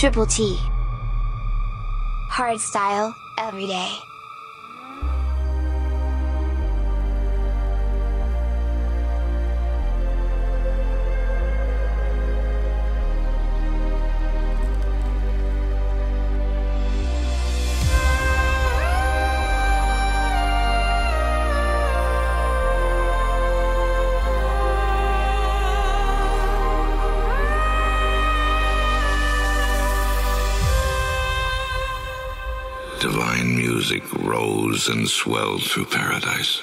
Triple T. Hardstyle, every day. crimson swelled through paradise.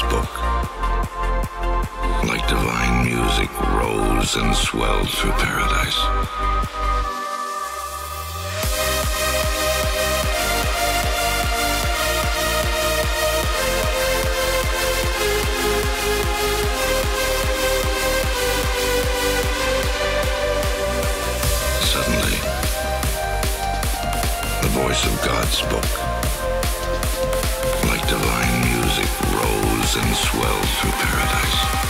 book. Like divine music rose and swelled through paradise. Suddenly, the voice of God spoke. and swells through paradise.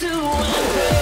to answer.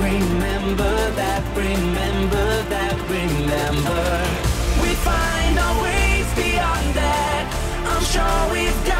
Remember that, remember that, remember. We find our ways beyond that. I'm sure we've got.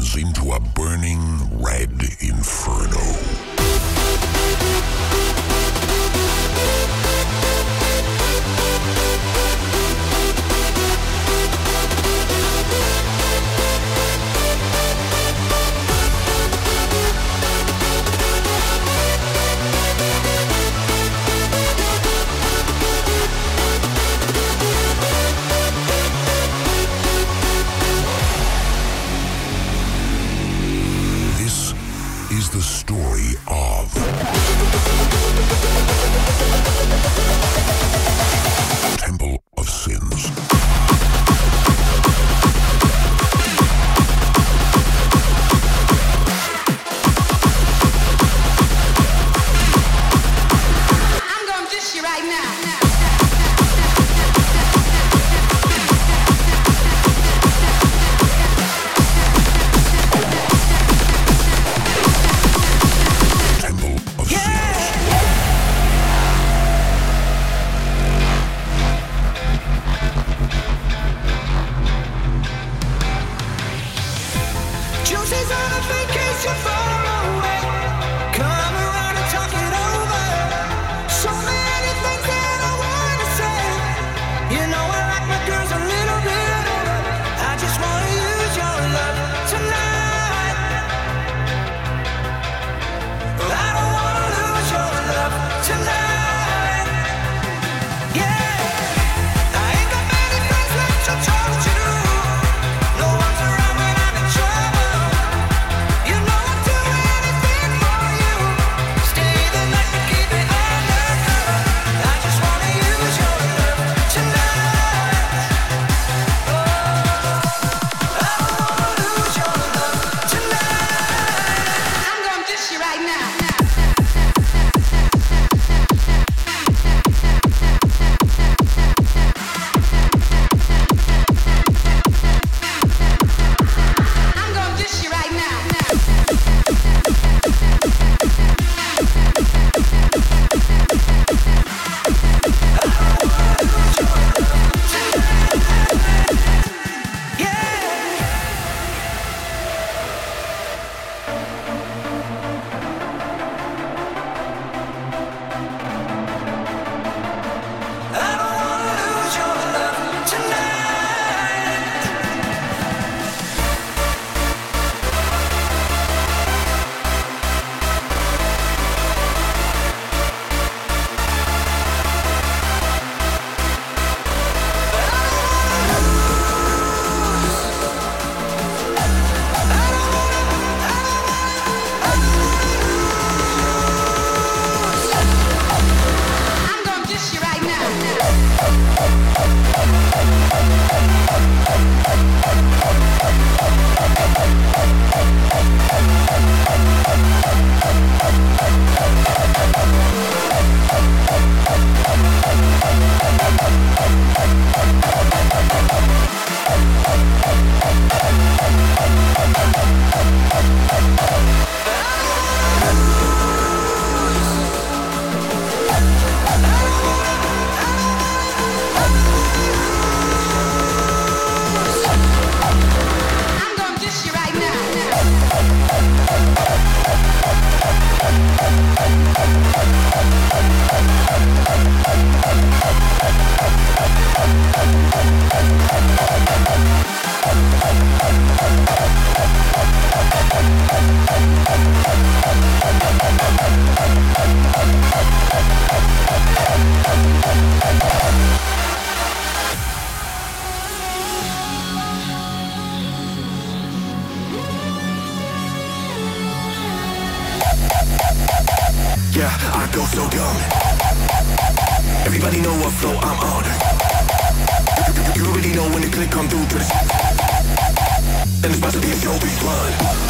turns into a burning red inferno. And it's about to be a showbiz run.